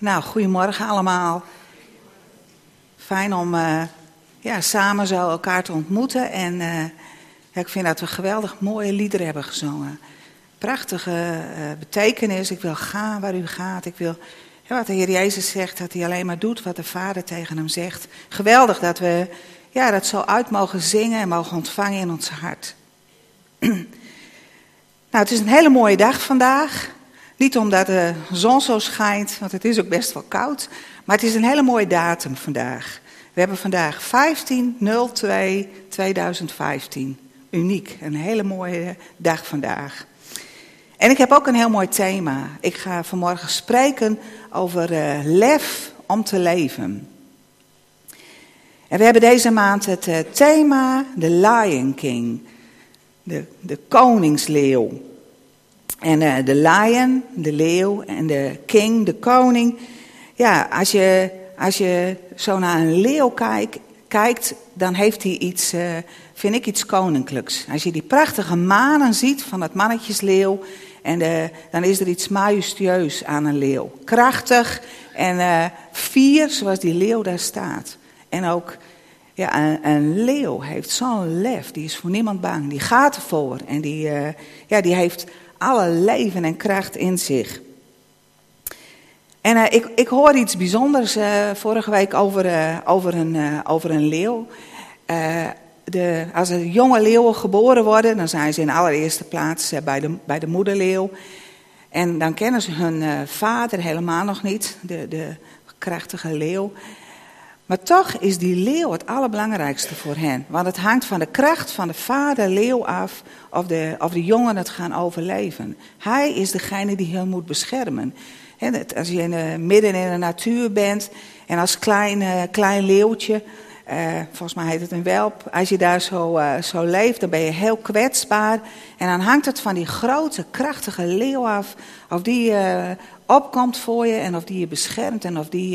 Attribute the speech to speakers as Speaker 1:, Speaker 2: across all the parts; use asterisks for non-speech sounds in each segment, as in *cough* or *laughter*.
Speaker 1: Nou, goedemorgen allemaal. Fijn om uh, ja, samen zo elkaar te ontmoeten. En ja, ik vind dat we geweldig mooie liederen hebben gezongen. Prachtige uh, betekenis. Ik wil gaan waar u gaat. Ik wil, wat de Heer Jezus zegt, dat hij alleen maar doet wat de Vader tegen hem zegt. Geweldig dat we ja, dat zo uit mogen zingen en mogen ontvangen in ons hart. *clears throat* nou, het is een hele mooie dag vandaag. Niet omdat de zon zo schijnt, want het is ook best wel koud. Maar het is een hele mooie datum vandaag. We hebben vandaag 15.02.2015. Uniek, een hele mooie dag vandaag. En ik heb ook een heel mooi thema. Ik ga vanmorgen spreken over uh, lef om te leven. En we hebben deze maand het uh, thema The Lion King. De, de koningsleeuw. En uh, de lion, de leeuw en de king, de koning. Ja, als je, als je zo naar een leeuw kijkt, kijkt dan heeft hij iets, uh, vind ik iets koninklijks. Als je die prachtige manen ziet van het mannetjesleeuw, en de, dan is er iets majestueus aan een leeuw. Krachtig en fier, zoals die leeuw daar staat. En ook ja, een, een leeuw heeft zo'n lef, die is voor niemand bang. Die gaat ervoor en die, ja, die heeft alle leven en kracht in zich. En uh, ik, ik hoor iets bijzonders uh, vorige week over, uh, over, een, over een leeuw. De, als er jonge leeuwen geboren worden, dan zijn ze in allereerste plaats bij, de, bij de moederleeuw. En dan kennen ze hun vader helemaal nog niet, de, de krachtige leeuw. Maar toch is die leeuw het allerbelangrijkste voor hen. Want het hangt van de kracht van de vader leeuw af of de, of de jongen het gaan overleven. Hij is degene die hen moet beschermen. als je in de, midden in de natuur bent en als klein, klein leeuwtje, uh, volgens mij heet het een welp, als je daar zo, uh, zo leeft, dan ben je heel kwetsbaar. En dan hangt het van die grote, krachtige leeuw af of die opkomt voor je en of die je beschermt en of die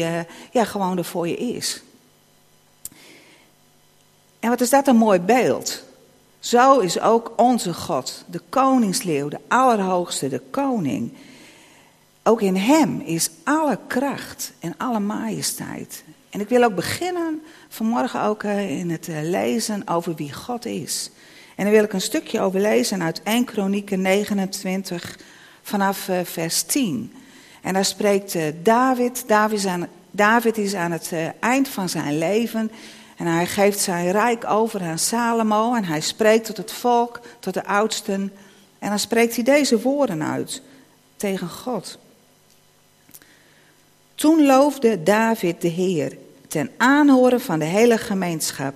Speaker 1: ja, gewoon er voor je is. En wat is dat een mooi beeld? Zo is ook onze God, de koningsleeuw, de allerhoogste, de koning. Ook in hem is alle kracht en alle majesteit. En ik wil ook beginnen vanmorgen ook eh, in het eh, lezen over wie God is. En dan wil ik een stukje over lezen uit 1 Kronieken 29 vanaf eh, vers 10. En daar spreekt David, David is aan, David is aan het eind van zijn leven en hij geeft zijn rijk over aan Salomo en hij spreekt tot het volk, tot de oudsten. En dan spreekt hij deze woorden uit tegen God. Toen loofde David de Heer ten aanhoren van de hele gemeenschap.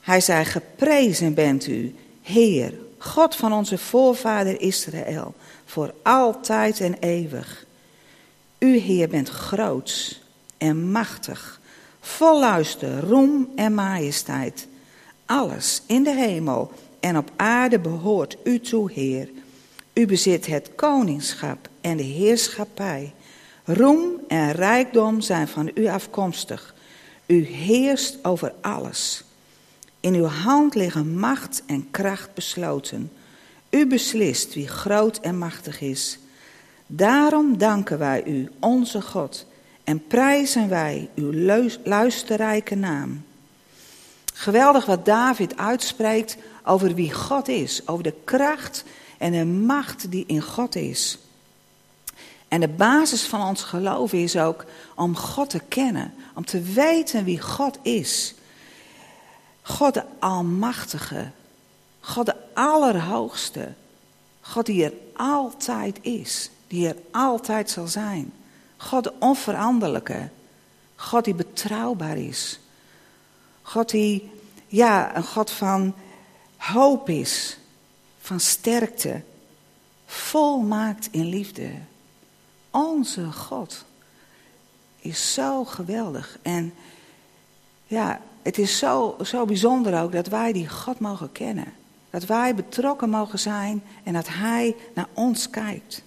Speaker 1: Hij zei, geprezen bent u, Heer, God van onze voorvader Israël, voor altijd en eeuwig. U, Heer, bent groots en machtig vol luister, roem en majesteit. Alles in de hemel en op aarde behoort u toe, Heer. U bezit het koningschap en de heerschappij. Roem en rijkdom zijn van u afkomstig. U heerst over alles. In uw hand liggen macht en kracht besloten. U beslist wie groot en machtig is. Daarom danken wij u, onze God en prijzen wij uw luisterrijke naam. Geweldig wat David uitspreekt over wie God is, over de kracht en de macht die in God is. En de basis van ons geloof is ook om God te kennen, om te weten wie God is. God de Almachtige, God de Allerhoogste, God die er altijd is, die er altijd zal zijn. God de onveranderlijke. God die betrouwbaar is. God die, ja, een God van hoop is. Van sterkte. Volmaakt in liefde. Onze God is zo geweldig. En ja, het is zo, zo bijzonder ook dat wij die God mogen kennen. Dat wij betrokken mogen zijn en dat Hij naar ons kijkt.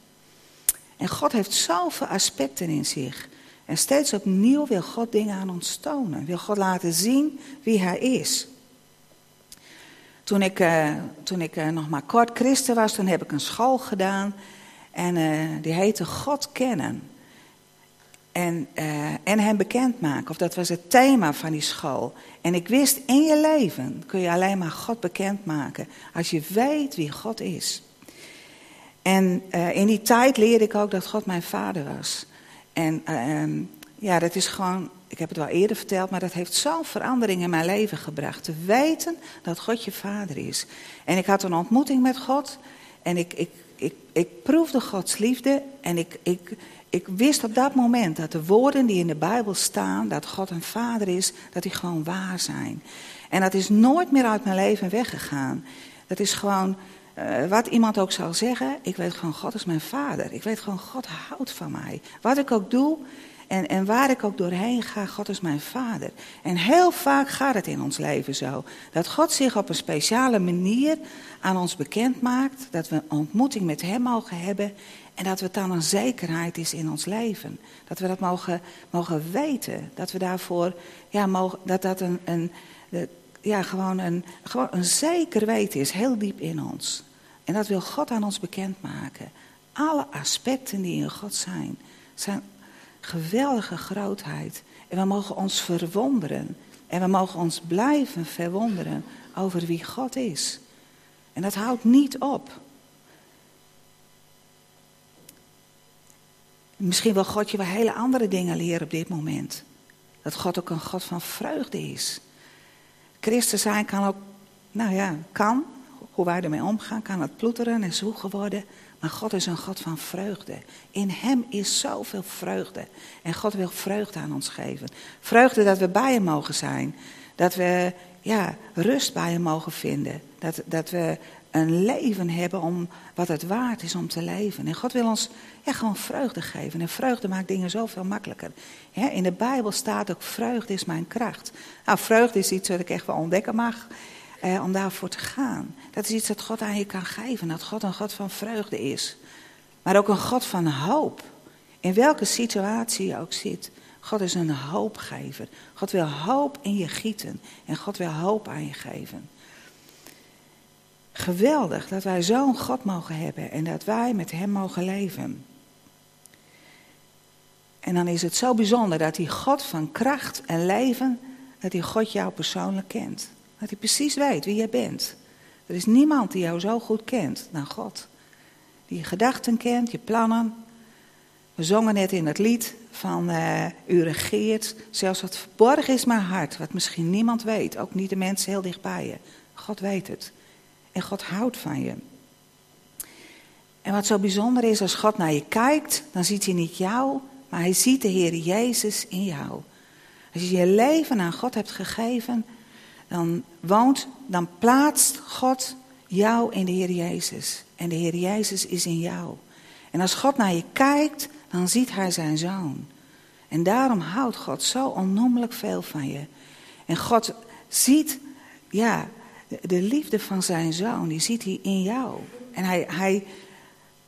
Speaker 1: En God heeft zoveel aspecten in zich. En steeds opnieuw wil God dingen aan ons tonen. Wil God laten zien wie Hij is. Toen ik, uh, toen ik uh, nog maar kort christen was, toen heb ik een school gedaan. En uh, die heette God kennen. En, en hem bekendmaken. Of dat was het thema van die school. En ik wist, in je leven kun je alleen maar God bekendmaken. Als je weet wie God is. En uh, in die tijd leerde ik ook dat God mijn vader was. En uh, ja, dat is gewoon, ik heb het wel eerder verteld, maar dat heeft zo'n verandering in mijn leven gebracht. Te weten dat God je vader is. En ik had een ontmoeting met God. En ik, ik, ik, ik proefde Gods liefde. En ik, ik, ik wist op dat moment dat de woorden die in de Bijbel staan, dat God een vader is, dat die gewoon waar zijn. En dat is nooit meer uit mijn leven weggegaan. Dat is gewoon, uh, wat iemand ook zal zeggen, ik weet gewoon, God is mijn vader. Ik weet gewoon, God houdt van mij. Wat ik ook doe en, en waar ik ook doorheen ga, God is mijn vader. En heel vaak gaat het in ons leven zo. Dat God zich op een speciale manier aan ons bekend maakt. Dat we een ontmoeting met Hem mogen hebben. En dat het dan een zekerheid is in ons leven. Dat we dat mogen, mogen weten. Dat we daarvoor, ja, mogen, dat dat een, een, ja, gewoon, een, gewoon een zeker weten is, heel diep in ons. En dat wil God aan ons bekendmaken. Alle aspecten die in God zijn, zijn geweldige grootheid. En we mogen ons verwonderen. En we mogen ons blijven verwonderen over wie God is. En dat houdt niet op. Misschien wil God je wel hele andere dingen leren op dit moment. Dat God ook een God van vreugde is. Christen zijn kan ook, nou ja, kan, hoe wij ermee omgaan, kan het ploeteren en zoeken worden. Maar God is een God van vreugde. In Hem is zoveel vreugde. En God wil vreugde aan ons geven. Vreugde dat we bij Hem mogen zijn. Dat we ja, rust bij Hem mogen vinden. Dat, dat we een leven hebben om wat het waard is om te leven. En God wil ons ja, gewoon vreugde geven. En vreugde maakt dingen zoveel makkelijker. in de Bijbel staat ook: vreugde is mijn kracht. Nou, vreugde is iets wat ik echt wel ontdekken mag. Eh, om daarvoor te gaan. Dat is iets dat God aan je kan geven. Dat God een God van vreugde is. Maar ook een God van hoop. In welke situatie je ook zit. God is een hoopgever. God wil hoop in je gieten. En God wil hoop aan je geven. Geweldig dat wij zo'n God mogen hebben en dat wij met Hem mogen leven. En dan is het zo bijzonder dat die God van kracht en leven, dat die God jou persoonlijk kent. Dat hij precies weet wie jij bent. Er is niemand die jou zo goed kent dan God. Die je gedachten kent, je plannen. We zongen net in het lied van uh, U regeert. Zelfs wat verborgen is mijn hart, wat misschien niemand weet. Ook niet de mensen heel dichtbij je. God weet het. En God houdt van je. En wat zo bijzonder is, als God naar je kijkt, dan ziet hij niet jou, maar hij ziet de Heer Jezus in jou. Als je je leven aan God hebt gegeven, dan woont, dan plaatst God jou in de Heer Jezus. En de Heer Jezus is in jou. En als God naar je kijkt, dan ziet hij zijn zoon. En daarom houdt God zo onnoemelijk veel van je. En God ziet, ja, de liefde van zijn zoon, die ziet hij in jou. En hij, hij,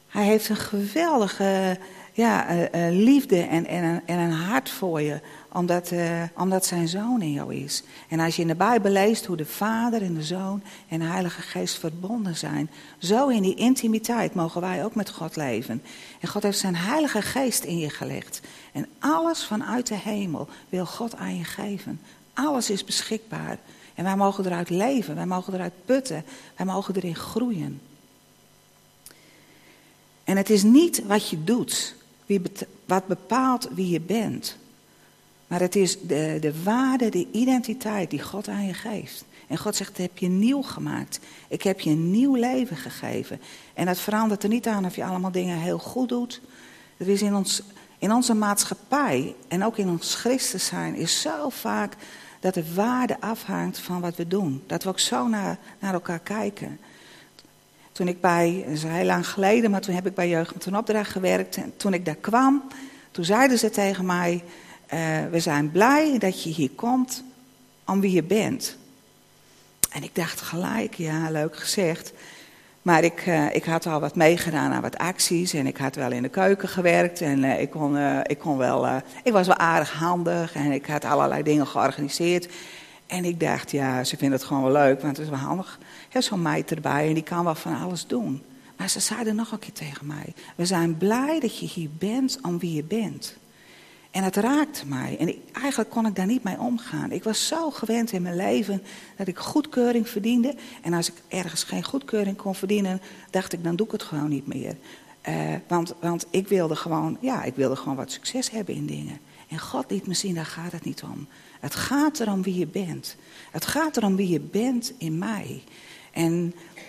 Speaker 1: hij heeft een geweldige ja, uh, uh, liefde en, en, en, een hart voor je, omdat, uh, omdat zijn zoon in jou is. En als je in de Bijbel leest hoe de Vader en de Zoon en de Heilige Geest verbonden zijn, zo in die intimiteit mogen wij ook met God leven. En God heeft zijn Heilige Geest in je gelegd. En alles vanuit de hemel wil God aan je geven. Alles is beschikbaar. En wij mogen eruit leven, wij mogen eruit putten, wij mogen erin groeien. En het is niet wat je doet, wat bepaalt wie je bent. Maar het is de, de waarde, de identiteit die God aan je geeft. En God zegt, heb je nieuw gemaakt. Ik heb je een nieuw leven gegeven. En dat verandert er niet aan of je allemaal dingen heel goed doet. Er is in, ons, in onze maatschappij en ook in ons christen zijn is zo vaak dat de waarde afhangt van wat we doen. Dat we ook zo naar, naar elkaar kijken. Toen ik bij, dat is heel lang geleden, maar toen heb ik bij Jeugd een opdracht gewerkt. En toen ik daar kwam, toen zeiden ze tegen mij, uh, we zijn blij dat je hier komt om wie je bent. En ik dacht gelijk, ja, leuk gezegd. Maar ik, uh, ik had al wat meegedaan aan wat acties en ik had wel in de keuken gewerkt en uh, ik, kon, uh, ik kon wel, ik was wel aardig handig en ik had allerlei dingen georganiseerd. En ik dacht, ja, ze vinden het gewoon wel leuk, want het is wel handig. Zo'n meid erbij en die kan wel van alles doen. Maar ze zeiden nog een keer tegen mij, we zijn blij dat je hier bent om wie je bent. En het raakte mij. En eigenlijk kon ik daar niet mee omgaan. Ik was zo gewend in mijn leven dat ik goedkeuring verdiende. En als ik ergens geen goedkeuring kon verdienen, dacht ik, dan doe ik het gewoon niet meer. Uh, want, want ik wilde gewoon, ja, ik wilde gewoon wat succes hebben in dingen. En God liet me zien, daar gaat het niet om. Het gaat erom wie je bent. Het gaat erom wie je bent in mij. En eh,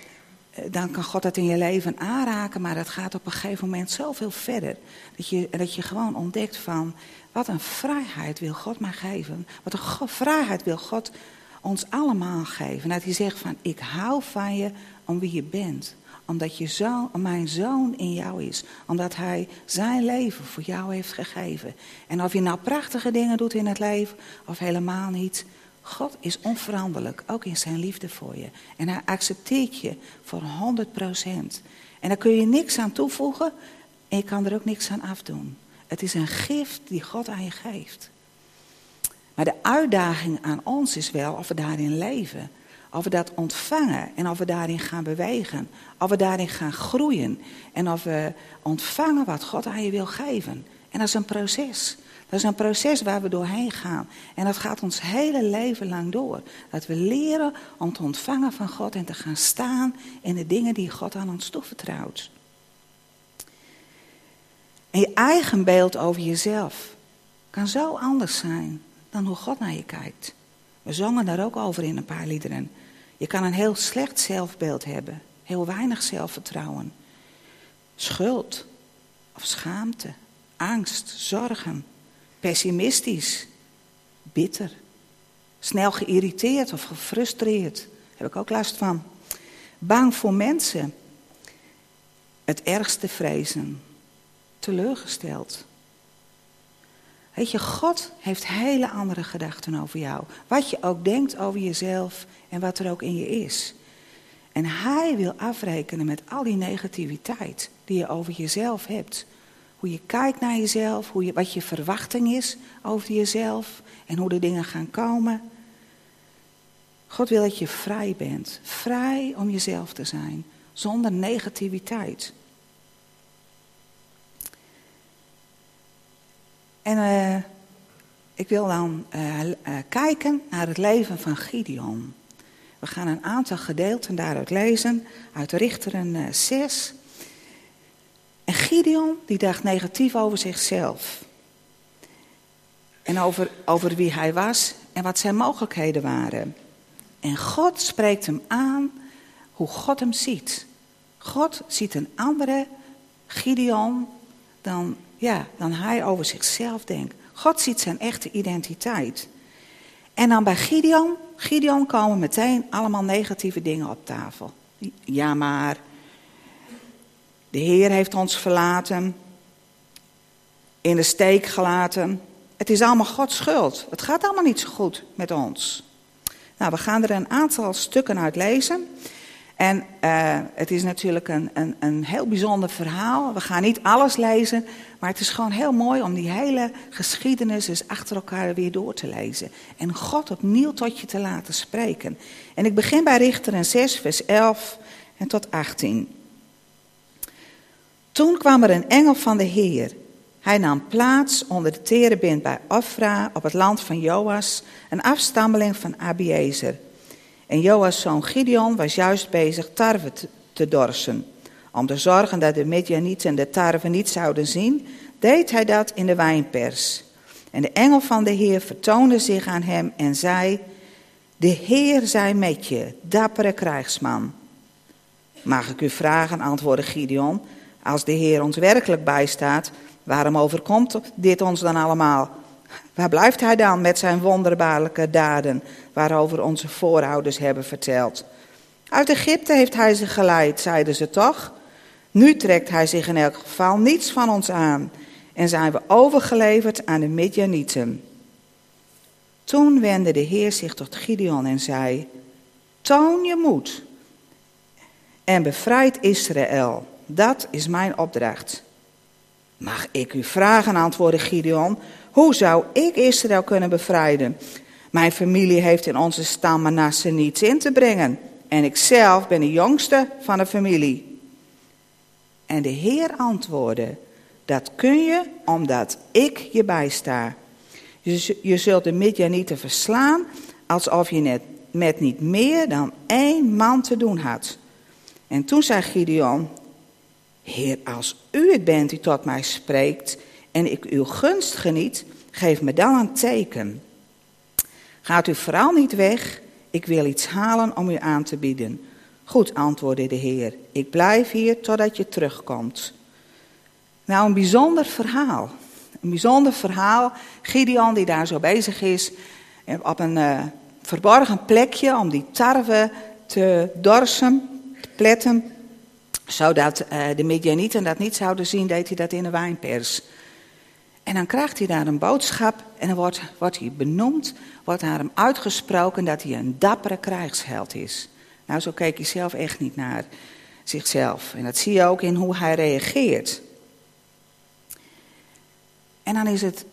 Speaker 1: dan kan God dat in je leven aanraken, maar het gaat op een gegeven moment zoveel verder. Dat je, dat je gewoon ontdekt van, wat een vrijheid wil God mij geven. Wat een vrijheid wil God ons allemaal geven. Dat hij zegt van, ik hou van je om wie je bent. Omdat je zoon, mijn zoon in jou is. Omdat hij zijn leven voor jou heeft gegeven. En of je nou prachtige dingen doet in het leven of helemaal niet. God is onveranderlijk, ook in zijn liefde voor je. En hij accepteert je voor 100 procent. En daar kun je niks aan toevoegen en je kan er ook niks aan afdoen. Het is een gift die God aan je geeft. Maar de uitdaging aan ons is wel of we daarin leven. Of we dat ontvangen en of we daarin gaan bewegen. Of we daarin gaan groeien. En of we ontvangen wat God aan je wil geven. En dat is een proces. Dat is een proces waar we doorheen gaan. En dat gaat ons hele leven lang door. Dat we leren om te ontvangen van God en te gaan staan in de dingen die God aan ons toevertrouwt. En je eigen beeld over jezelf kan zo anders zijn dan hoe God naar je kijkt. We zongen daar ook over in een paar liederen. Je kan een heel slecht zelfbeeld hebben, heel weinig zelfvertrouwen, schuld of schaamte, angst, zorgen, pessimistisch, bitter, snel geïrriteerd of gefrustreerd. Daar heb ik ook last van. Bang voor mensen, het ergste vrezen, teleurgesteld. Weet je, God heeft hele andere gedachten over jou. Wat je ook denkt over jezelf en wat er ook in je is. En Hij wil afrekenen met al die negativiteit die je over jezelf hebt. Hoe je kijkt naar jezelf, hoe je, wat je verwachting is over jezelf en hoe de dingen gaan komen. God wil dat je vrij bent. Vrij om jezelf te zijn, zonder negativiteit. En uh, ik wil dan uh, uh, kijken naar het leven van Gideon. We gaan een aantal gedeelten daaruit lezen, uit Richteren 6. En Gideon die dacht negatief over zichzelf. En over, over wie hij was en wat zijn mogelijkheden waren. En God spreekt hem aan hoe God hem ziet. God ziet een andere Gideon dan ja, dan hij over zichzelf denkt. God ziet zijn echte identiteit. En dan bij Gideon, Gideon komen meteen allemaal negatieve dingen op tafel. Ja, maar de Heer heeft ons verlaten, in de steek gelaten. Het is allemaal Gods schuld. Het gaat allemaal niet zo goed met ons. Nou, we gaan er een aantal stukken uit lezen. En uh, het is natuurlijk een, een, een heel bijzonder verhaal. We gaan niet alles lezen, maar het is gewoon heel mooi om die hele geschiedenis eens achter elkaar weer door te lezen. En God opnieuw tot je te laten spreken. En ik begin bij Richteren 6, vers 11 en tot 18. Toen kwam er een engel van de Heer. Hij nam plaats onder de terebint bij Afra op het land van Joas, een afstammeling van Abiezer. En Joas' zoon Gideon was juist bezig tarwe te dorsen. Om te zorgen dat de Midianieten de tarwe niet zouden zien, deed hij dat in de wijnpers. En de engel van de Heer vertoonde zich aan hem en zei: De Heer zij met je, dappere krijgsman. Mag ik u vragen, antwoordde Gideon, als de Heer ons werkelijk bijstaat, waarom overkomt dit ons dan allemaal? Waar blijft hij dan met zijn wonderbaarlijke daden, waarover onze voorouders hebben verteld? Uit Egypte heeft hij ze geleid, zeiden ze toch? Nu trekt hij zich in elk geval niets van ons aan en zijn we overgeleverd aan de Midjanieten. Toen wendde de Heer zich tot Gideon en zei: Toon je moed en bevrijd Israël. Dat is mijn opdracht. Mag ik u vragen, antwoordde Gideon, hoe zou ik Israël kunnen bevrijden? Mijn familie heeft in onze stam Manasse niets in te brengen. En ik zelf ben de jongste van de familie. En de Heer antwoordde: Dat kun je omdat ik je bijsta. Je, je zult de Midjanieten verslaan alsof je net, met niet meer dan één man te doen had. En toen zei Gideon, Heer, als u het bent die tot mij spreekt en ik uw gunst geniet, geef me dan een teken. Gaat u vooral niet weg, ik wil iets halen om u aan te bieden. Goed, antwoordde de Heer, ik blijf hier totdat je terugkomt. Nou, een bijzonder verhaal. Een bijzonder verhaal. Gideon die daar zo bezig is, op een uh, verborgen plekje om die tarwe te dorsen, te pletten, zodat uh, de Midianieten dat niet zouden zien, deed hij dat in de wijnpers. En dan krijgt hij daar een boodschap en dan wordt, wordt hij benoemd, wordt naar hem uitgesproken dat hij een dappere krijgsheld is. Nou, zo keek hij zelf echt niet naar zichzelf. En dat zie je ook in hoe hij reageert. En dan is het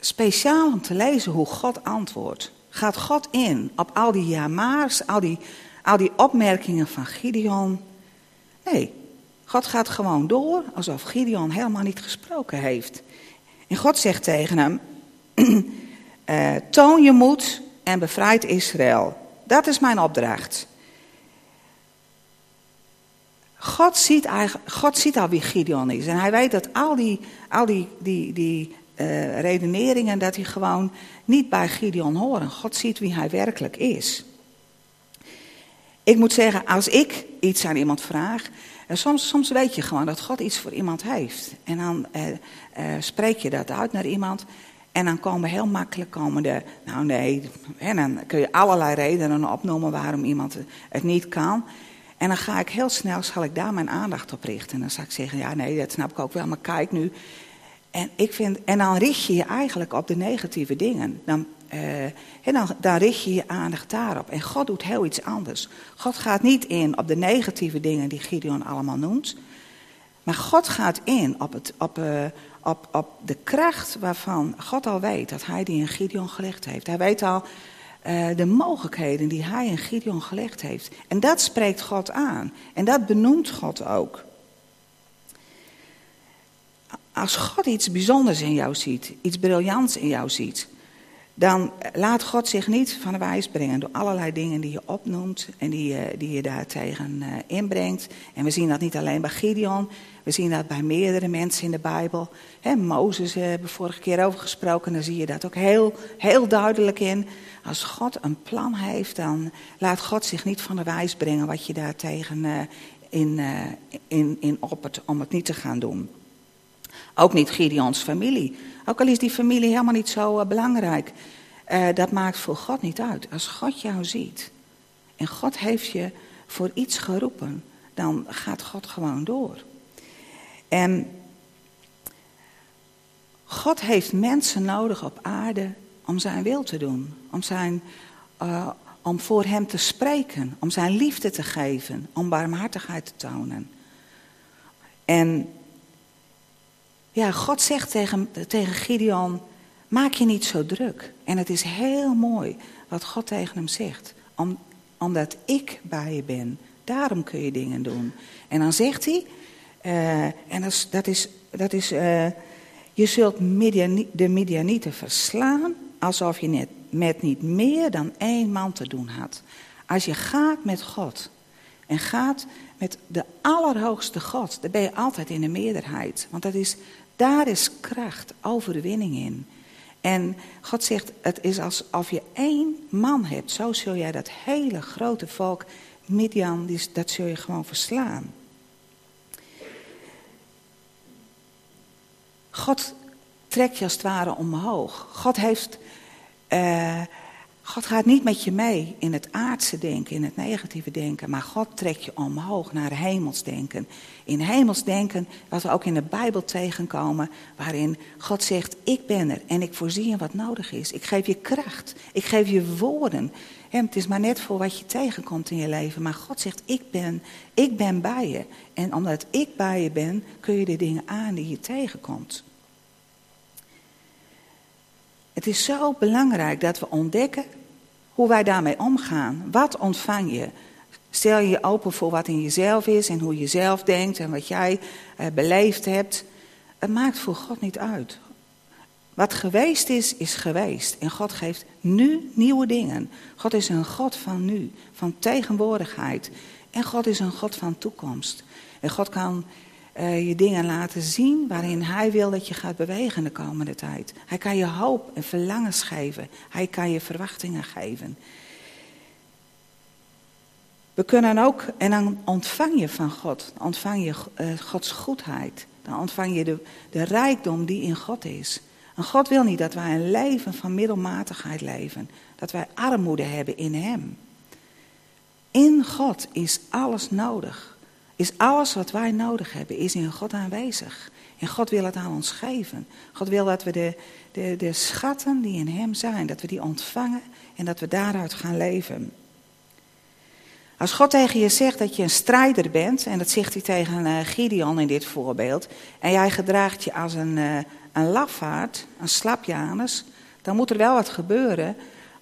Speaker 1: speciaal om te lezen hoe God antwoordt. Gaat God in op al die jamaars, al die, al die opmerkingen van Gideon? Nee, God gaat gewoon door alsof Gideon helemaal niet gesproken heeft. En God zegt tegen hem: uh, *clears throat* Toon je moed en bevrijd Israël. Dat is mijn opdracht. God ziet, God ziet al wie Gideon is. En hij weet dat al die, al die, die, die uh, redeneringen, dat die gewoon niet bij Gideon horen. God ziet wie hij werkelijk is. Ik moet zeggen, als ik iets aan iemand vraag, en soms, soms weet je gewoon dat God iets voor iemand heeft. En dan eh, eh, spreek je dat uit naar iemand. En dan komen heel makkelijk komen de, nou nee, en dan kun je allerlei redenen opnoemen waarom iemand het niet kan. En dan ga ik heel snel, zal ik daar mijn aandacht op richten. En dan zal ik zeggen, ja nee, dat snap ik ook wel, maar kijk nu. En, ik vind, en dan richt je je eigenlijk op de negatieve dingen. Dan, uh, en dan, richt je je aandacht daarop. En God doet heel iets anders. God gaat niet in op de negatieve dingen die Gideon allemaal noemt. Maar God gaat in op, het, op, uh, op, op de kracht waarvan God al weet dat hij die in Gideon gelegd heeft. Hij weet al uh, de mogelijkheden die hij in Gideon gelegd heeft. En dat spreekt God aan. En dat benoemt God ook. Als God iets bijzonders in jou ziet, iets briljants in jou ziet, dan laat God zich niet van de wijs brengen door allerlei dingen die je opnoemt en die je, die je daartegen uh, inbrengt. En we zien dat niet alleen bij Gideon, we zien dat bij meerdere mensen in de Bijbel. He, Mozes uh, hebben we vorige keer over gesproken, dan zie je dat ook heel, heel duidelijk in. Als God een plan heeft, dan laat God zich niet van de wijs brengen wat je daartegen in, in, in oppert om het niet te gaan doen. Ook niet Gideons familie. Ook al is die familie helemaal niet zo uh, belangrijk. Uh, dat maakt voor God niet uit. Als God jou ziet en God heeft je voor iets geroepen, dan gaat God gewoon door. En God heeft mensen nodig op aarde om zijn wil te doen. Om, zijn, uh, om voor hem te spreken. Om zijn liefde te geven. Om barmhartigheid te tonen. En ja, God zegt tegen, tegen Gideon, maak je niet zo druk. En het is heel mooi wat God tegen hem zegt. Om, omdat ik bij je ben, daarom kun je dingen doen. En dan zegt hij, uh, en dat is, dat is, uh, je zult de Midianieten verslaan alsof je net, met niet meer dan één man te doen had. Als je gaat met God en gaat met de allerhoogste God, dan ben je altijd in de meerderheid. Want dat is daar is kracht, overwinning in. En God zegt, het is alsof je één man hebt. Zo zul jij dat hele grote volk, Midian, dat zul je gewoon verslaan. God trekt je als het ware omhoog. God heeft... Uh, God gaat niet met je mee in het aardse denken, in het negatieve denken, maar God trekt je omhoog naar hemels denken. In hemels denken, wat we ook in de Bijbel tegenkomen, waarin God zegt, ik ben er en ik voorzie je wat nodig is. Ik geef je kracht, ik geef je woorden. En het is maar net voor wat je tegenkomt in je leven, maar God zegt, ik ben, ik ben bij je. En omdat ik bij je ben, kun je de dingen aan die je tegenkomt. Het is zo belangrijk dat we ontdekken hoe wij daarmee omgaan. Wat ontvang je? Stel je je open voor wat in jezelf is en hoe je zelf denkt en wat jij uh, beleefd hebt. het maakt voor God niet uit. Wat geweest is, is geweest. En God geeft nu nieuwe dingen. God is een God van nu, van tegenwoordigheid. En God is een God van toekomst. En God kan uh, je dingen laten zien waarin Hij wil dat je gaat bewegen de komende tijd. Hij kan je hoop en verlangens geven. Hij kan je verwachtingen geven. We kunnen ook, en dan ontvang je van God, ontvang je uh, Gods goedheid. Dan ontvang je de, de rijkdom die in God is. En God wil niet dat wij een leven van middelmatigheid leven. Dat wij armoede hebben in Hem. In God is alles nodig. Is alles wat wij nodig hebben, is in God aanwezig. En God wil het aan ons geven. God wil dat we de, de, de schatten die in Hem zijn, dat we die ontvangen en dat we daaruit gaan leven. Als God tegen je zegt dat je een strijder bent, en dat zegt hij tegen uh, Gideon in dit voorbeeld, en jij gedraagt je als een, uh, een lafaard, een slapjanus, dan moet er wel wat gebeuren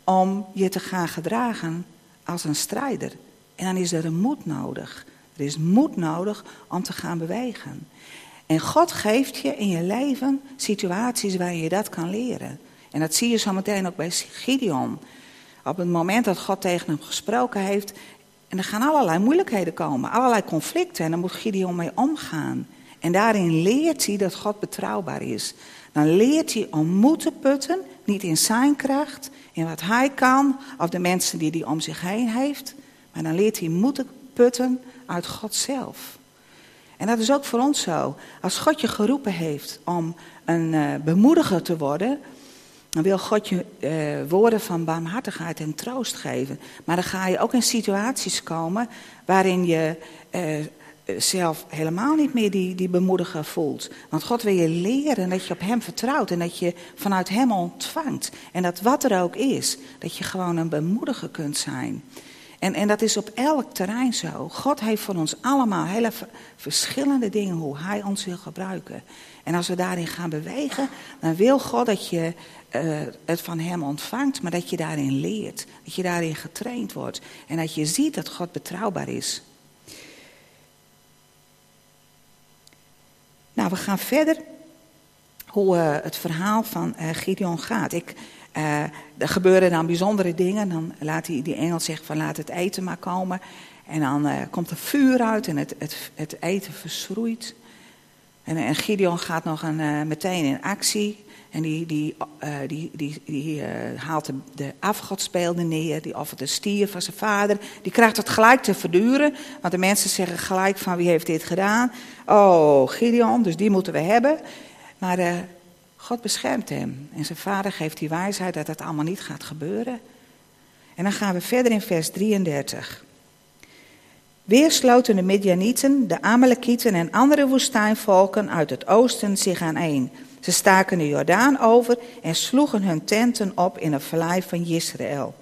Speaker 1: om je te gaan gedragen als een strijder. En dan is er een moed nodig. Er is moed nodig om te gaan bewegen. En God geeft je in je leven situaties waar je dat kan leren. En dat zie je zo meteen ook bij Gideon. Op het moment dat God tegen hem gesproken heeft. En er gaan allerlei moeilijkheden komen, allerlei conflicten. En daar moet Gideon mee omgaan. En daarin leert hij dat God betrouwbaar is. Dan leert hij om moed te putten, niet in zijn kracht, in wat hij kan, of de mensen die hij om zich heen heeft. Maar dan leert hij moed te putten uit God zelf. En dat is ook voor ons zo. Als God je geroepen heeft om een uh, bemoediger te worden, dan wil God je uh, woorden van barmhartigheid en troost geven. Maar dan ga je ook in situaties komen waarin je uh, zelf helemaal niet meer die, die bemoediger voelt. Want God wil je leren dat je op Hem vertrouwt en dat je vanuit Hem ontvangt. En dat wat er ook is, dat je gewoon een bemoediger kunt zijn. En, en dat is op elk terrein zo. God heeft voor ons allemaal hele verschillende dingen hoe Hij ons wil gebruiken. En als we daarin gaan bewegen, dan wil God dat je uh, het van Hem ontvangt, maar dat je daarin leert. Dat je daarin getraind wordt. En dat je ziet dat God betrouwbaar is. Nou, we gaan verder hoe uh, het verhaal van uh, Gideon gaat. Ik, uh, er gebeuren dan bijzondere dingen. Dan laat die, die engel zeggen van laat het eten maar komen. En dan komt er vuur uit en het, het, het eten verschroeit. En, en Gideon gaat nog een, meteen in actie. En die, die, die, die, die haalt de, de afgodsbeelden neer. Die offert de stier van zijn vader. Die krijgt het gelijk te verduren. Want de mensen zeggen gelijk van wie heeft dit gedaan. Oh, Gideon, dus die moeten we hebben. Maar God beschermt hem. En zijn vader geeft die wijsheid dat dat allemaal niet gaat gebeuren. En dan gaan we verder in vers 33. Weer sloten de Midianieten, de Amalekieten en andere woestijnvolken uit het oosten zich aan een. Ze staken de Jordaan over en sloegen hun tenten op in het vallei van Israël.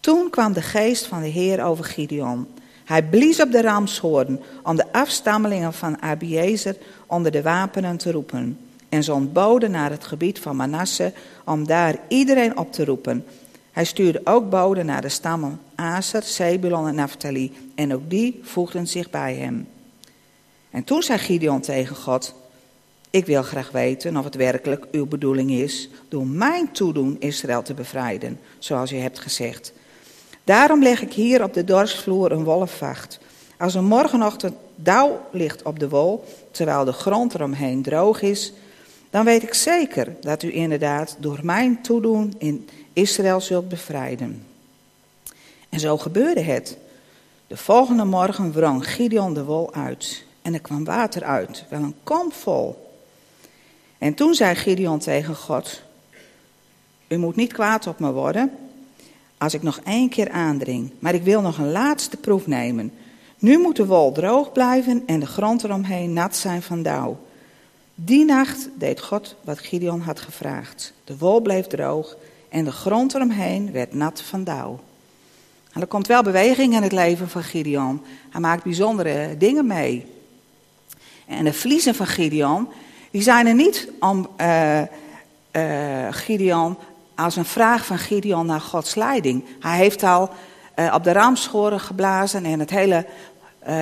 Speaker 1: Toen kwam de geest van de Heer over Gideon. Hij blies op de ramshoorn om de afstammelingen van Abiezer onder de wapenen te roepen. En zond boden naar het gebied van Manasse om daar iedereen op te roepen. Hij stuurde ook boden naar de stammen Aser, Zebulon en Naphtali. En ook die voegden zich bij hem. En toen zei Gideon tegen God: ik wil graag weten of het werkelijk uw bedoeling is door mijn toedoen Israël te bevrijden, zoals u hebt gezegd. Daarom leg ik hier op de dorpsvloer een wolfvacht. Als er morgenochtend dauw ligt op de wol, terwijl de grond eromheen droog is, dan weet ik zeker dat u inderdaad door mijn toedoen in Israël zult bevrijden. En zo gebeurde het. De volgende morgen wrong Gideon de wol uit en er kwam water uit, wel een kom vol. En toen zei Gideon tegen God: U moet niet kwaad op me worden als ik nog één keer aandring, maar ik wil nog een laatste proef nemen. Nu moet de wol droog blijven en de grond eromheen nat zijn van dauw. Die nacht deed God wat Gideon had gevraagd. De wol bleef droog en de grond eromheen werd nat van dauw. Er komt wel beweging in het leven van Gideon. Hij maakt bijzondere dingen mee. En de vliezen van Gideon, die zijn er niet om uh, uh, Gideon als een vraag van Gideon naar Gods leiding. Hij heeft al uh, op de ramschoren geblazen en het hele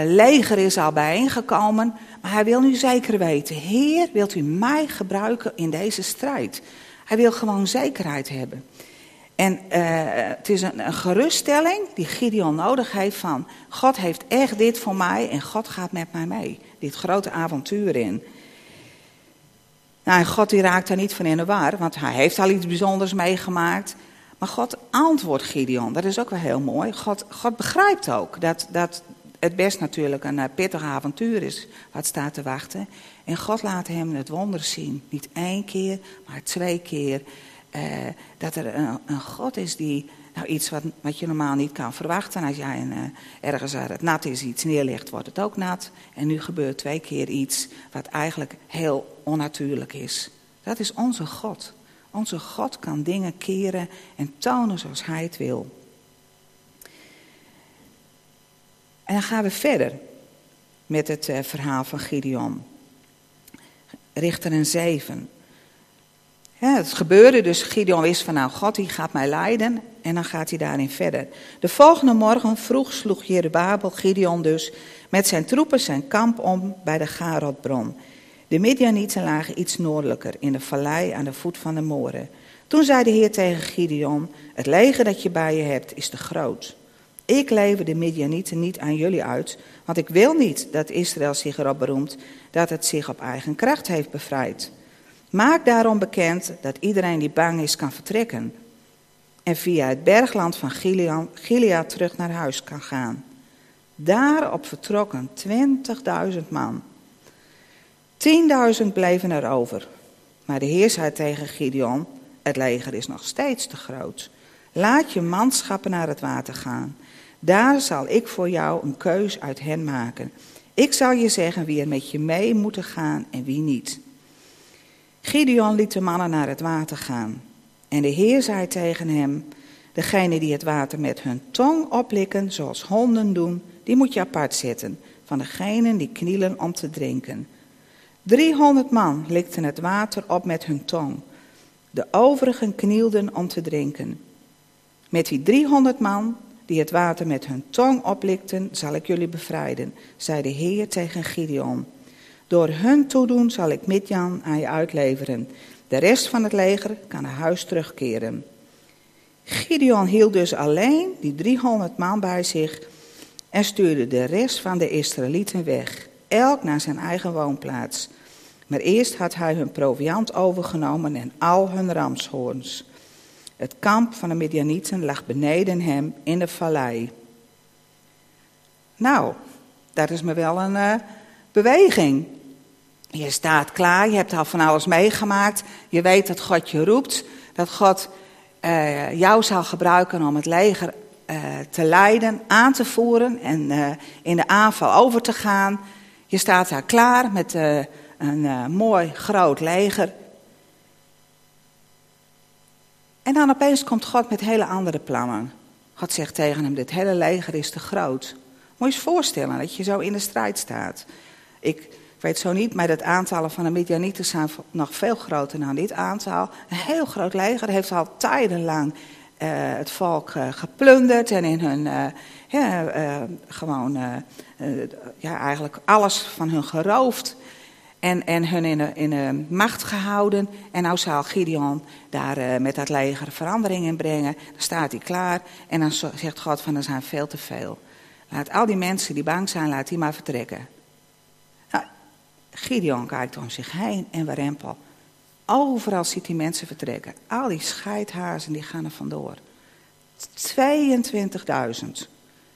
Speaker 1: leger is al bijeengekomen. Maar hij wil nu zeker weten: Heer, wilt u mij gebruiken in deze strijd? Hij wil gewoon zekerheid hebben. En uh, het is een, een, geruststelling die Gideon nodig heeft van... God heeft echt dit voor mij en God gaat met mij mee. Dit grote avontuur in. Nou, en God die raakt daar niet van in de war, want hij heeft al iets bijzonders meegemaakt. Maar God antwoordt Gideon, dat is ook wel heel mooi. God, God begrijpt ook dat, dat het best natuurlijk een uh, pittig avontuur is wat staat te wachten. En God laat hem het wonder zien. Niet één keer, maar twee keer. Uh, dat er een, een, God is die, nou iets wat, wat je normaal niet kan verwachten. Als jij een, uh, ergens waar het nat is iets neerlegt, wordt het ook nat. En nu gebeurt twee keer iets wat eigenlijk heel onnatuurlijk is. Dat is onze God. Onze God kan dingen keren en tonen zoals Hij het wil. En dan gaan we verder met het uh, verhaal van Gideon. Richter en 7. Ja, het gebeurde dus, Gideon wist van nou, God die gaat mij leiden en dan gaat hij daarin verder. De volgende morgen vroeg sloeg Jerubabel Gideon dus met zijn troepen zijn kamp om bij de Garodbron. De Midianieten lagen iets noordelijker, in de vallei aan de voet van de moren. Toen zei de Heer tegen Gideon, het leger dat je bij je hebt is te groot. Ik lever de Midianieten niet aan jullie uit, want ik wil niet dat Israël zich erop beroemt dat het zich op eigen kracht heeft bevrijd. Maak daarom bekend dat iedereen die bang is kan vertrekken en via het bergland van Gilead terug naar huis kan gaan. Daarop vertrokken 20.000 man. 10.000 bleven er over. Maar de Heer zei tegen Gideon: Het leger is nog steeds te groot. Laat je manschappen naar het water gaan. Daar zal ik voor jou een keus uit hen maken. Ik zal je zeggen wie er met je mee moeten gaan en wie niet. Gideon liet de mannen naar het water gaan. En de Heer zei tegen hem: Degene die het water met hun tong oplikken, zoals honden doen, die moet je apart zetten van degenen die knielen om te drinken. Driehonderd man likten het water op met hun tong. De overigen knielden om te drinken. Met die driehonderd man die het water met hun tong oplikten, zal ik jullie bevrijden, zei de Heer tegen Gideon. Door hun toedoen zal ik Midjan aan je uitleveren. De rest van het leger kan naar huis terugkeren. Gideon hield dus alleen die 300 man bij zich en stuurde de rest van de Israëlieten weg, elk naar zijn eigen woonplaats. Maar eerst had hij hun proviand overgenomen en al hun ramshoorns. Het kamp van de Midianieten lag beneden hem in de vallei. Nou, dat is me wel een uh, beweging. Je staat klaar, je hebt al van alles meegemaakt. Je weet dat God je roept, dat God uh, jou zal gebruiken om het leger uh, te leiden, aan te voeren en in de aanval over te gaan. Je staat daar klaar met een mooi groot leger. En dan opeens komt God met hele andere plannen. God zegt tegen hem: Dit hele leger is te groot. Moet je eens voorstellen dat je zo in de strijd staat. Ik weet zo niet, maar het aantal van de Midianieten zijn nog veel groter dan dit aantal. Een heel groot leger heeft al tijdenlang uh, het volk uh, geplunderd en in hun, ja, gewoon, ja, eigenlijk alles van hun geroofd. En, en hun in, macht gehouden. En nou zal Gideon daar uh, met dat leger verandering in brengen. Dan staat hij klaar. En dan zegt God van er zijn veel te veel. Laat al die mensen die bang zijn, laat die maar vertrekken. Nou, Gideon kijkt om zich heen en warempel. Overal ziet hij mensen vertrekken. Al die scheidhazen die gaan er vandoor. 22.000.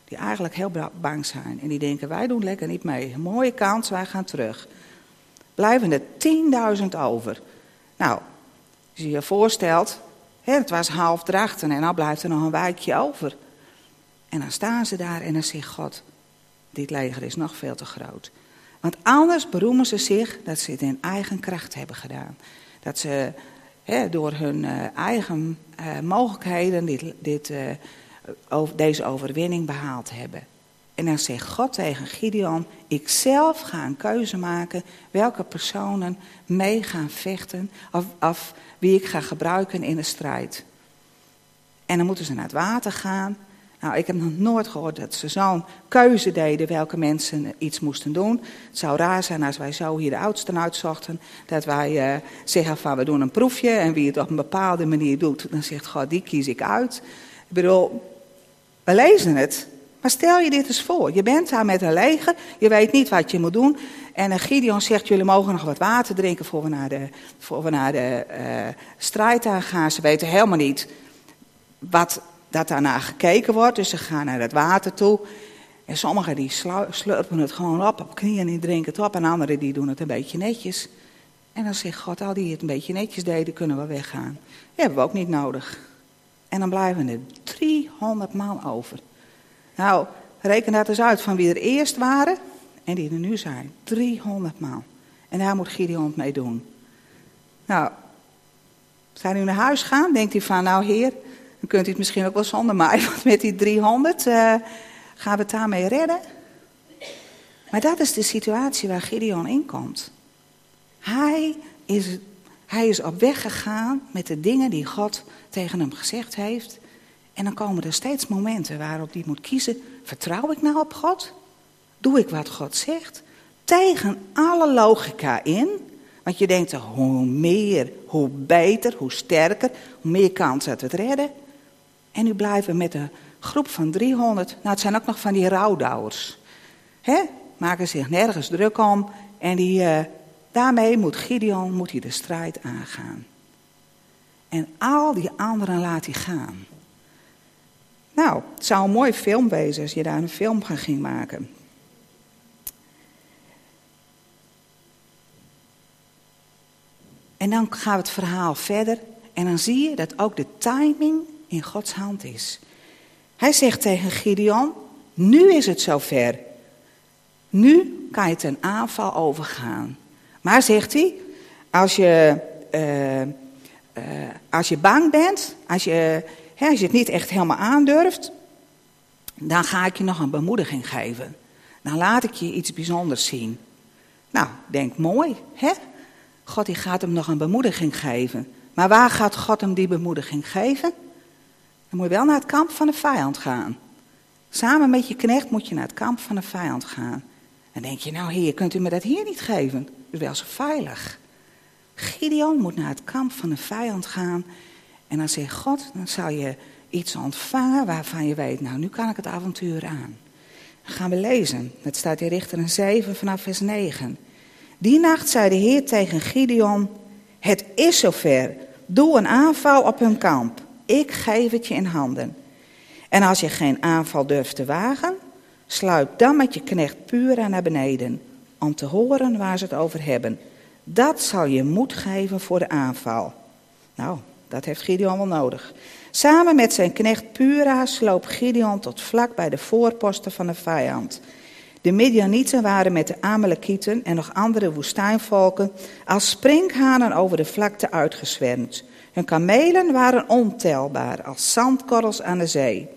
Speaker 1: Die eigenlijk heel bang zijn. En die denken, wij doen lekker niet mee. mooie kans, wij gaan terug blijven er 10.000 over. Nou, als je je voorstelt, hè, het was half drachten en dan blijft er nog een wijkje over. En dan staan ze daar en dan zegt God, dit leger is nog veel te groot. Want anders beroemen ze zich dat ze het in eigen kracht hebben gedaan. Dat ze hè, door hun uh, eigen uh, mogelijkheden dit, dit, over, deze overwinning behaald hebben. En dan zegt God tegen Gideon: Ik zelf ga een keuze maken welke personen mee gaan vechten. Of, of wie ik ga gebruiken in de strijd. En dan moeten ze naar het water gaan. Nou, ik heb nog nooit gehoord dat ze zo'n keuze deden welke mensen iets moesten doen. Het zou raar zijn als wij zo hier de oudsten uitzochten. Dat wij uh, zeggen van we doen een proefje en wie het op een bepaalde manier doet, dan zegt God die kies ik uit. Ik bedoel, we lezen het. Maar stel je dit eens voor. Je bent daar met een leger, je weet niet wat je moet doen. En Gideon zegt, jullie mogen nog wat water drinken voor we naar de, voor we naar de uh, strijd aan gaan. Ze weten helemaal niet wat dat daarna gekeken wordt. Dus ze gaan naar het water toe. En sommigen die slurpen het gewoon op, op knieën en drinken het op. En anderen die doen het een beetje netjes. En dan zegt God, al die het een beetje netjes deden, kunnen we weggaan. Die hebben we ook niet nodig. En dan blijven er 300 man over. Nou, reken dat eens uit van wie er eerst waren en die er nu zijn. 300 man. En daar moet Gideon mee doen. Nou, zou hij naar huis gaan? Denkt hij van, nou heer, dan kunt u het misschien ook wel zonder mij. *laughs* Want met die 300 uh, eh, gaan we het daarmee redden. Maar dat is de situatie waar Gideon in komt. Hij is, hij is op weg gegaan met de dingen die God tegen hem gezegd heeft. En dan komen er steeds momenten waarop hij moet kiezen: vertrouw ik nou op God? Doe ik wat God zegt? Tegen alle logica in. Want je denkt, hoe meer, hoe beter, hoe sterker, hoe meer kans dat we het redden. En nu blijven met een groep van 300, nou het zijn ook nog van die rouwdouwers. Hè? Maken zich nergens druk om. En die, uh, daarmee moet Gideon moet hij de strijd aangaan. En al die anderen laat hij gaan. Nou, het zou een mooie film wezen als je daar een film van ging maken. En dan gaat het verhaal verder en dan zie je dat ook de timing in Gods hand is. Hij zegt tegen Gideon, nu is het zover. Nu kan je ten aanval overgaan. Maar zegt hij, als je, uh, uh, als je bang bent, als je, als je het niet echt helemaal aandurft, dan ga ik je nog een bemoediging geven. Dan laat ik je iets bijzonders zien. Nou, denk mooi, hè? God die gaat hem nog een bemoediging geven. Maar waar gaat God hem die bemoediging geven? Dan moet je wel naar het kamp van de vijand gaan. Samen met je knecht moet je naar het kamp van de vijand gaan. En denk je, nou heer, kunt u me dat hier niet geven? Dat is wel zo veilig. Gideon moet naar het kamp van de vijand gaan. En dan zegt God, dan zal je iets ontvangen waarvan je weet, nou nu kan ik het avontuur aan. Dan gaan we lezen. Het staat in Richter 7 vanaf vers 9. Die nacht zei de Heer tegen Gideon, het is zover, doe een aanval op hun kamp ik geef het je in handen. En als je geen aanval durft te wagen, sluip dan met je knecht Pura naar beneden, om te horen waar ze het over hebben. Dat zal je moed geven voor de aanval. Nou, dat heeft Gideon wel nodig. Samen met zijn knecht Pura sloop Gideon tot vlak bij de voorposten van de vijand. De Midianieten waren met de Amalekieten en nog andere woestijnvolken als sprinkhanen over de vlakte uitgezwermd. Hun kamelen waren ontelbaar als zandkorrels aan de zee.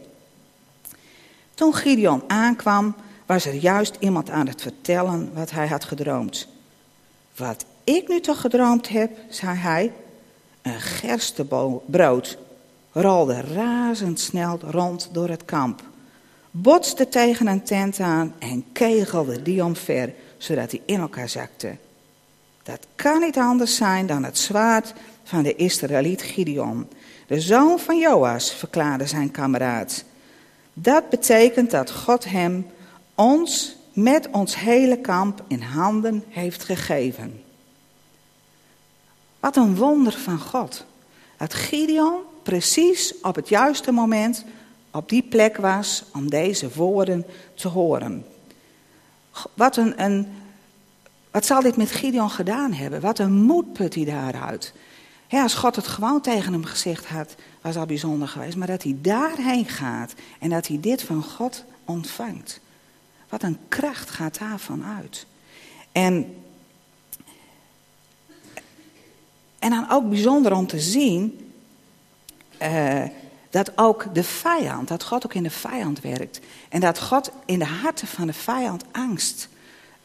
Speaker 1: Toen Gideon aankwam, was er juist iemand aan het vertellen wat hij had gedroomd. Wat ik nu toch gedroomd heb, zei hij, een gerstebrood rolde razendsnel rond door het kamp, botste tegen een tent aan en kegelde die omver, zodat hij in elkaar zakte. Dat kan niet anders zijn dan het zwaard van de Israëliet Gideon, de zoon van Joas, verklaarde zijn kameraad. Dat betekent dat God hem ons met ons hele kamp in handen heeft gegeven. Wat een wonder van God. Dat Gideon precies op het juiste moment op die plek was om deze woorden te horen. Wat, een, wat zal dit met Gideon gedaan hebben? Wat een moed put hij daaruit. Als God het gewoon tegen hem gezegd had, was al bijzonder geweest. Maar dat hij daarheen gaat en dat hij dit van God ontvangt. Wat een kracht gaat daarvan uit. En, en dan ook bijzonder om te zien uh, dat ook de vijand, dat God ook in de vijand werkt. En dat God in de harten van de vijand angst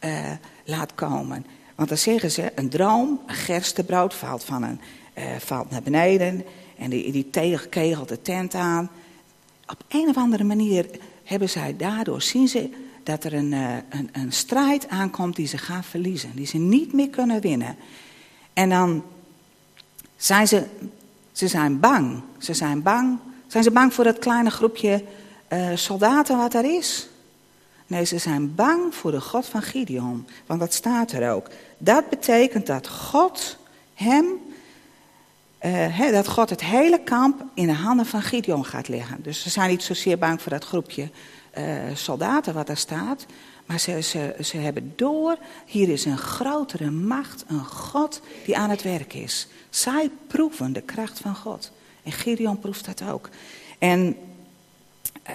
Speaker 1: uh, laat komen. Want dan zeggen ze, een droom, een gerstebrood valt van een uh, valt naar beneden en die, die de tent aan. op een of andere manier hebben zij daardoor, zien ze dat er een, eh, een, een strijd aankomt die ze gaan verliezen. Die ze niet meer kunnen winnen. En dan zijn ze, ze zijn bang. Ze zijn bang. Zijn ze bang voor dat kleine groepje uh, soldaten wat er is? Nee, ze zijn bang voor de God van Gideon. Want dat staat er ook. Dat betekent dat God hem, uh, dat God het hele kamp in de handen van Gideon gaat leggen. Dus ze zijn niet zozeer bang voor dat groepje uh, soldaten wat er staat. Maar ze, ze, ze hebben door, hier is een grotere macht, een God die aan het werk is. Zij proeven de kracht van God. En Gideon proeft dat ook. En uh,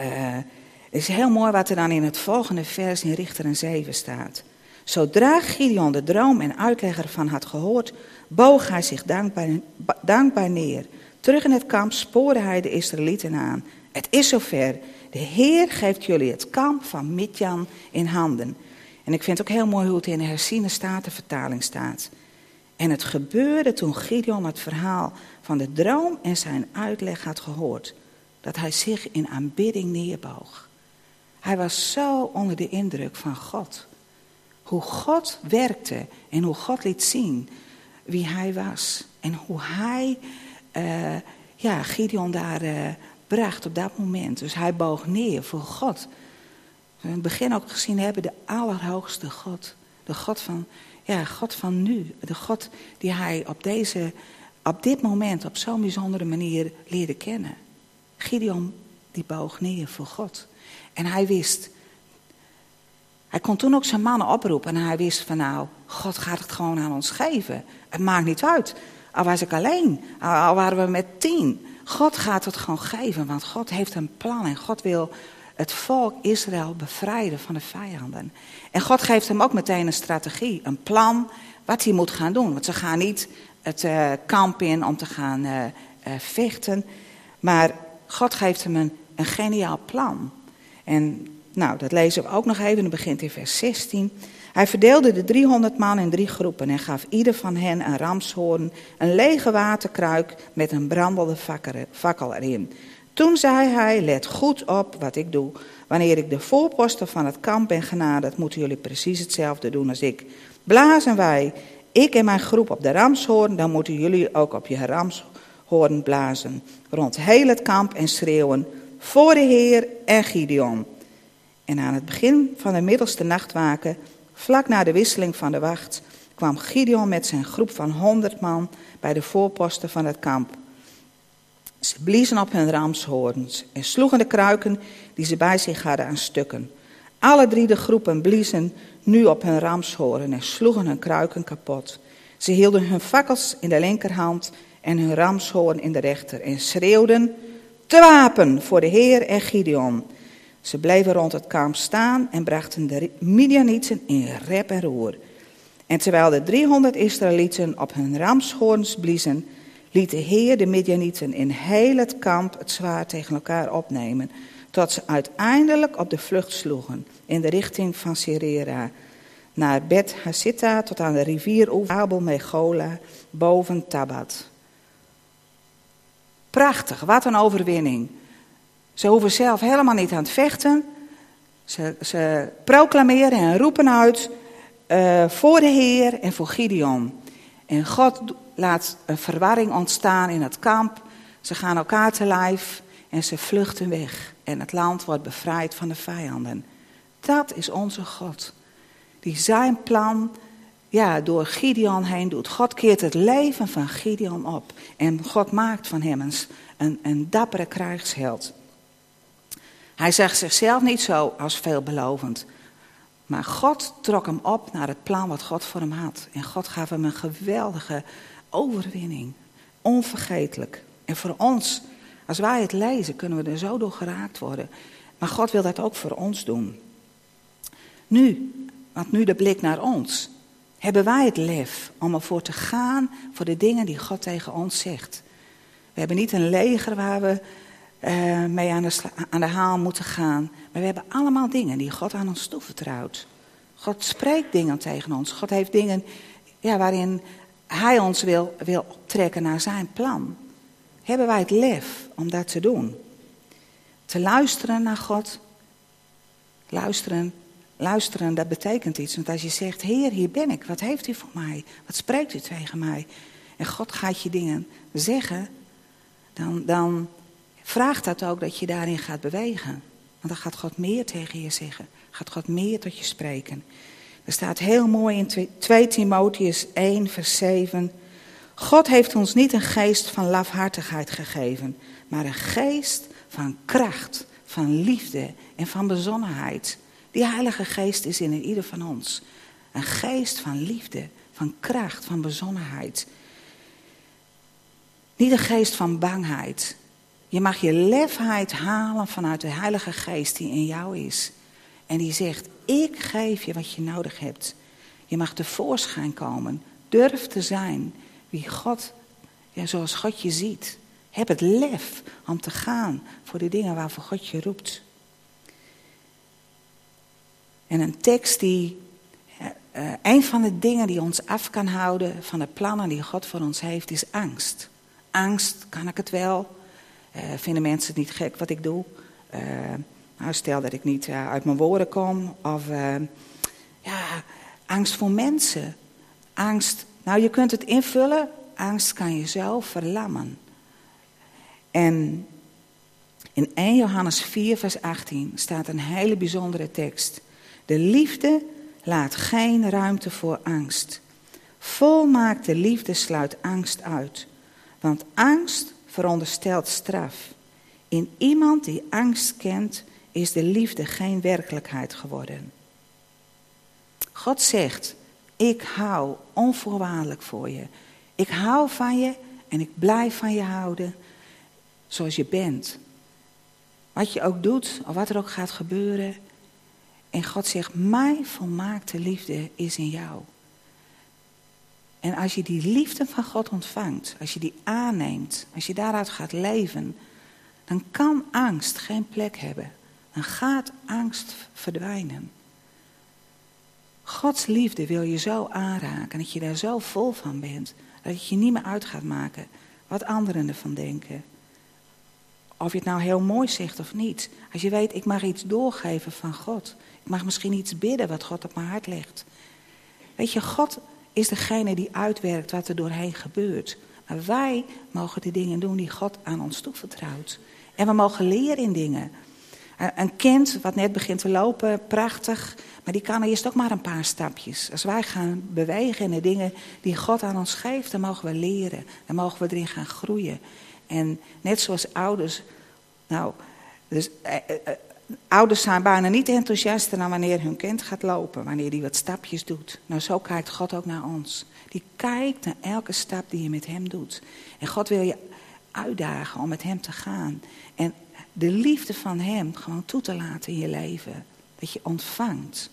Speaker 1: het is heel mooi wat er dan in het volgende vers in Richter 7 staat. Zodra Gideon de droom en uitleg ervan had gehoord, boog hij zich dankbaar, dankbaar neer. Terug in het kamp spoorde hij de Israëlieten aan. Het is zover. De Heer geeft jullie het kamp van Midjan in handen. En ik vind het ook heel mooi hoe het in de herziene statenvertaling staat. En het gebeurde toen Gideon het verhaal van de droom en zijn uitleg had gehoord. Dat hij zich in aanbidding neerboog. Hij was zo onder de indruk van God. Hoe God werkte en hoe God liet zien wie hij was. En hoe hij uh, ja, Gideon daar uh, bracht op dat moment. Dus hij boog neer voor God. We in het begin ook gezien hebben de allerhoogste God. De God van, ja, God van nu. De God die hij op, deze, op dit moment op zo'n bijzondere manier leerde kennen. Gideon die boog neer voor God. En hij wist. Hij kon toen ook zijn mannen oproepen en hij wist van nou, God gaat het gewoon aan ons geven. Het maakt niet uit. Al was ik alleen, al waren we met tien. God gaat het gewoon geven, want God heeft een plan en God wil het volk Israël bevrijden van de vijanden. En God geeft hem ook meteen een strategie, een plan wat hij moet gaan doen. Want ze gaan niet het uh, kamp in om te gaan uh, uh, vechten, maar God geeft hem een, een geniaal plan. En nou, dat lezen we ook nog even, dat begint in vers 16. Hij verdeelde de 300 man in drie groepen en gaf ieder van hen een ramshoorn, een lege waterkruik met een brandende fakkel erin. Toen zei hij, let goed op wat ik doe. Wanneer ik de voorposten van het kamp ben genaderd, moeten jullie precies hetzelfde doen als ik. Blazen wij, ik en mijn groep op de ramshoorn, dan moeten jullie ook op je ramshoorn blazen. Rond heel het kamp en schreeuwen, voor de Heer en Gideon. En aan het begin van de middelste nachtwaken, vlak na de wisseling van de wacht, kwam Gideon met zijn groep van honderd man bij de voorposten van het kamp. Ze bliezen op hun ramshoorns en sloegen de kruiken die ze bij zich hadden aan stukken. Alle drie de groepen bliezen nu op hun ramshoorn en sloegen hun kruiken kapot. Ze hielden hun fakkels in de linkerhand en hun ramshoorn in de rechter en schreeuwden: Te wapen voor de Heer en Gideon. Ze bleven rond het kamp staan en brachten de Midianieten in rep en roer. En terwijl de 300 Israëlieten op hun ramshoorns bliezen, liet de Heer de Midianieten in heel het kamp het zwaard tegen elkaar opnemen, tot ze uiteindelijk op de vlucht sloegen in de richting van Sirera, naar Bet Hasitta tot aan de rivier Abel Megola, boven Tabat. Prachtig, wat een overwinning. Ze hoeven zelf helemaal niet aan het vechten. Ze, ze proclameren en roepen uit uh, voor de Heer en voor Gideon. En God laat een verwarring ontstaan in het kamp. Ze gaan elkaar te lijf en ze vluchten weg. En het land wordt bevrijd van de vijanden. Dat is onze God. Die zijn plan ja, door Gideon heen doet. God keert het leven van Gideon op. En God maakt van hem een, een, een dappere krijgsheld. Hij zegt zichzelf niet zo als veelbelovend. Maar God trok hem op naar het plan wat God voor hem had. En God gaf hem een geweldige overwinning. Onvergetelijk. En voor ons, als wij het lezen, kunnen we er zo door geraakt worden. Maar God wil dat ook voor ons doen. Nu, want nu de blik naar ons. Hebben wij het lef om ervoor te gaan voor de dingen die God tegen ons zegt? We hebben niet een leger waar we uh, mee aan de, aan de haal moeten gaan. Maar we hebben allemaal dingen die God aan ons toevertrouwt. God spreekt dingen tegen ons. God heeft dingen ja, waarin Hij ons wil, wil optrekken naar zijn plan. Hebben wij het lef om dat te doen? te luisteren naar God. Luisteren, luisteren, dat betekent iets. Want als je zegt, Heer, hier ben ik, wat heeft u voor mij? Wat spreekt u tegen mij? En God gaat je dingen zeggen, dan, dan vraagt dat ook dat je daarin gaat bewegen. Want dan gaat God meer tegen je zeggen. Gaat God meer tot je spreken. Er staat heel mooi in 2 Timotheus 1, vers 7. God heeft ons niet een geest van lafhartigheid gegeven, maar een geest van kracht, van liefde en van bezonnenheid. Die Heilige Geest is in ieder van ons. Een geest van liefde, van kracht, van bezonnenheid. Niet een geest van bangheid. Je mag je lefheid halen vanuit de Heilige Geest die in jou is. En die zegt, ik geef je wat je nodig hebt. Je mag tevoorschijn komen. Durf te zijn wie God, ja, zoals God je ziet. Heb het lef om te gaan voor de dingen waarvoor God je roept. En een tekst die, uh, een van de dingen die ons af kan houden van de plannen die God voor ons heeft, is angst. Angst, kan ik het wel? Uh, vinden mensen het niet gek wat ik doe? Uh, nou, stel dat ik niet uit mijn woorden kom. Of ja, angst voor mensen. Angst, nou je kunt het invullen. Angst kan je zo verlammen. En in 1 Johannes 4, vers 18 staat een hele bijzondere tekst. De liefde laat geen ruimte voor angst. Volmaakte liefde sluit angst uit. Want angst veronderstelt straf. In iemand die angst kent, is de liefde geen werkelijkheid geworden. God zegt: Ik hou onvoorwaardelijk voor je. Ik hou van je en ik blijf van je houden zoals je bent. Wat je ook doet, of wat er ook gaat gebeuren. En God zegt, mijn volmaakte liefde is in jou. En als je die liefde van God ontvangt, als je die aanneemt, als je daaruit gaat leven, dan kan angst geen plek hebben. Dan gaat angst verdwijnen. Gods liefde wil je zo aanraken, dat je daar zo vol van bent, dat het je niet meer uit gaat maken wat anderen ervan denken. Of je het nou heel mooi zegt of niet. Als je weet, ik mag iets doorgeven van God. Ik mag misschien iets bidden wat God op mijn hart legt. Weet je, God is degene die uitwerkt wat er doorheen gebeurt. Maar wij mogen de dingen doen die God aan ons toevertrouwt. En we mogen leren in dingen. Een kind wat net begint te lopen, prachtig. Maar die kan eerst ook maar een paar stapjes. Als wij gaan bewegen in de dingen die God aan ons geeft, dan mogen we leren. Dan mogen we erin gaan groeien. En net zoals ouders, nou, dus, eh, eh, eh, ouders zijn bijna niet enthousiaster dan wanneer hun kind gaat lopen, wanneer die wat stapjes doet. Nou, zo kijkt God ook naar ons. Die kijkt naar elke stap die je met hem doet. En God wil je uitdagen om met hem te gaan. En de liefde van hem gewoon toe te laten in je leven. Dat je ontvangt.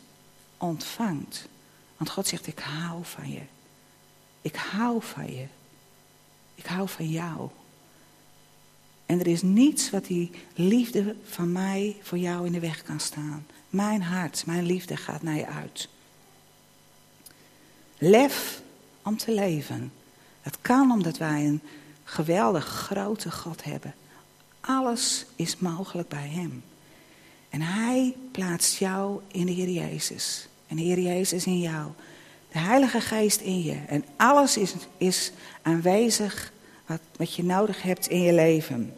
Speaker 1: Ontvangt. Want God zegt, ik hou van je. Ik hou van je. Ik hou van jou. En er is niets wat die liefde van mij voor jou in de weg kan staan. Mijn hart, mijn liefde gaat naar je uit. Lef om te leven. Het kan omdat wij een geweldig grote God hebben. Alles is mogelijk bij Hem. En Hij plaatst jou in de Heer Jezus. En de Heer Jezus in jou. De Heilige Geest in je. En alles is, is aanwezig wat, wat je nodig hebt in je leven.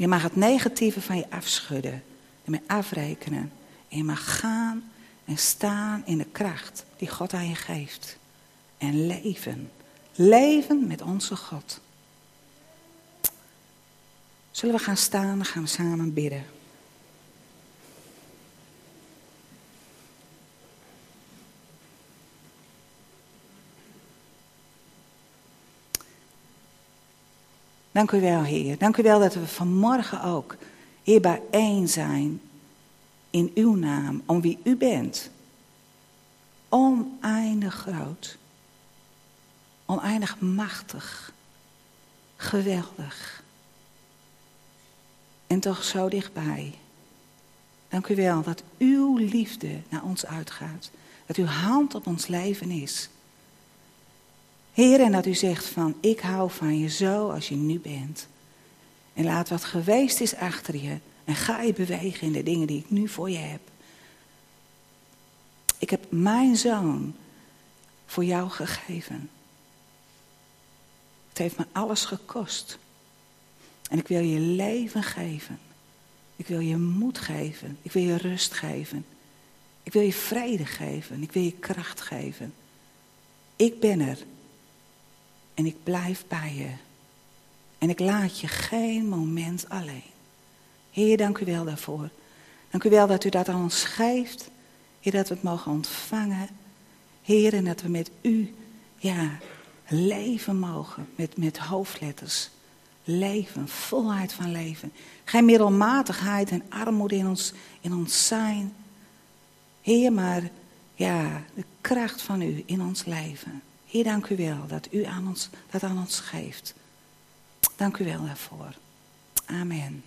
Speaker 1: Je mag het negatieve van je afschudden, ermee afrekenen. En je mag gaan en staan in de kracht die God aan je geeft. En leven. Leven met onze God. Zullen we gaan staan, dan gaan we samen bidden. Dank u wel, Heer. Dank u wel dat we vanmorgen ook hier bijeen zijn in uw naam, om wie u bent. Oneindig groot. Oneindig machtig. Geweldig. En toch zo dichtbij. Dank u wel dat uw liefde naar ons uitgaat. Dat uw hand op ons leven is. Heer, en dat u zegt van, ik hou van je zo als je nu bent. En laat wat geweest is achter je. En ga je bewegen in de dingen die ik nu voor je heb. Ik heb mijn zoon voor jou gegeven. Het heeft me alles gekost. En ik wil je leven geven. Ik wil je moed geven. Ik wil je rust geven. Ik wil je vrede geven. Ik wil je kracht geven. Ik ben er. En ik blijf bij je. En ik laat je geen moment alleen. Heer, dank u wel daarvoor. Dank u wel dat u dat aan ons geeft. Heer, dat we het mogen ontvangen. Heer, en dat we met u, ja, leven mogen. Met, met hoofdletters. Leven, volheid van leven. Geen middelmatigheid en armoede in ons, in ons zijn. Heer, maar ja, de kracht van u in ons leven. Heer, dank u wel dat u aan ons, dat aan ons geeft. Dank u wel daarvoor. Amen.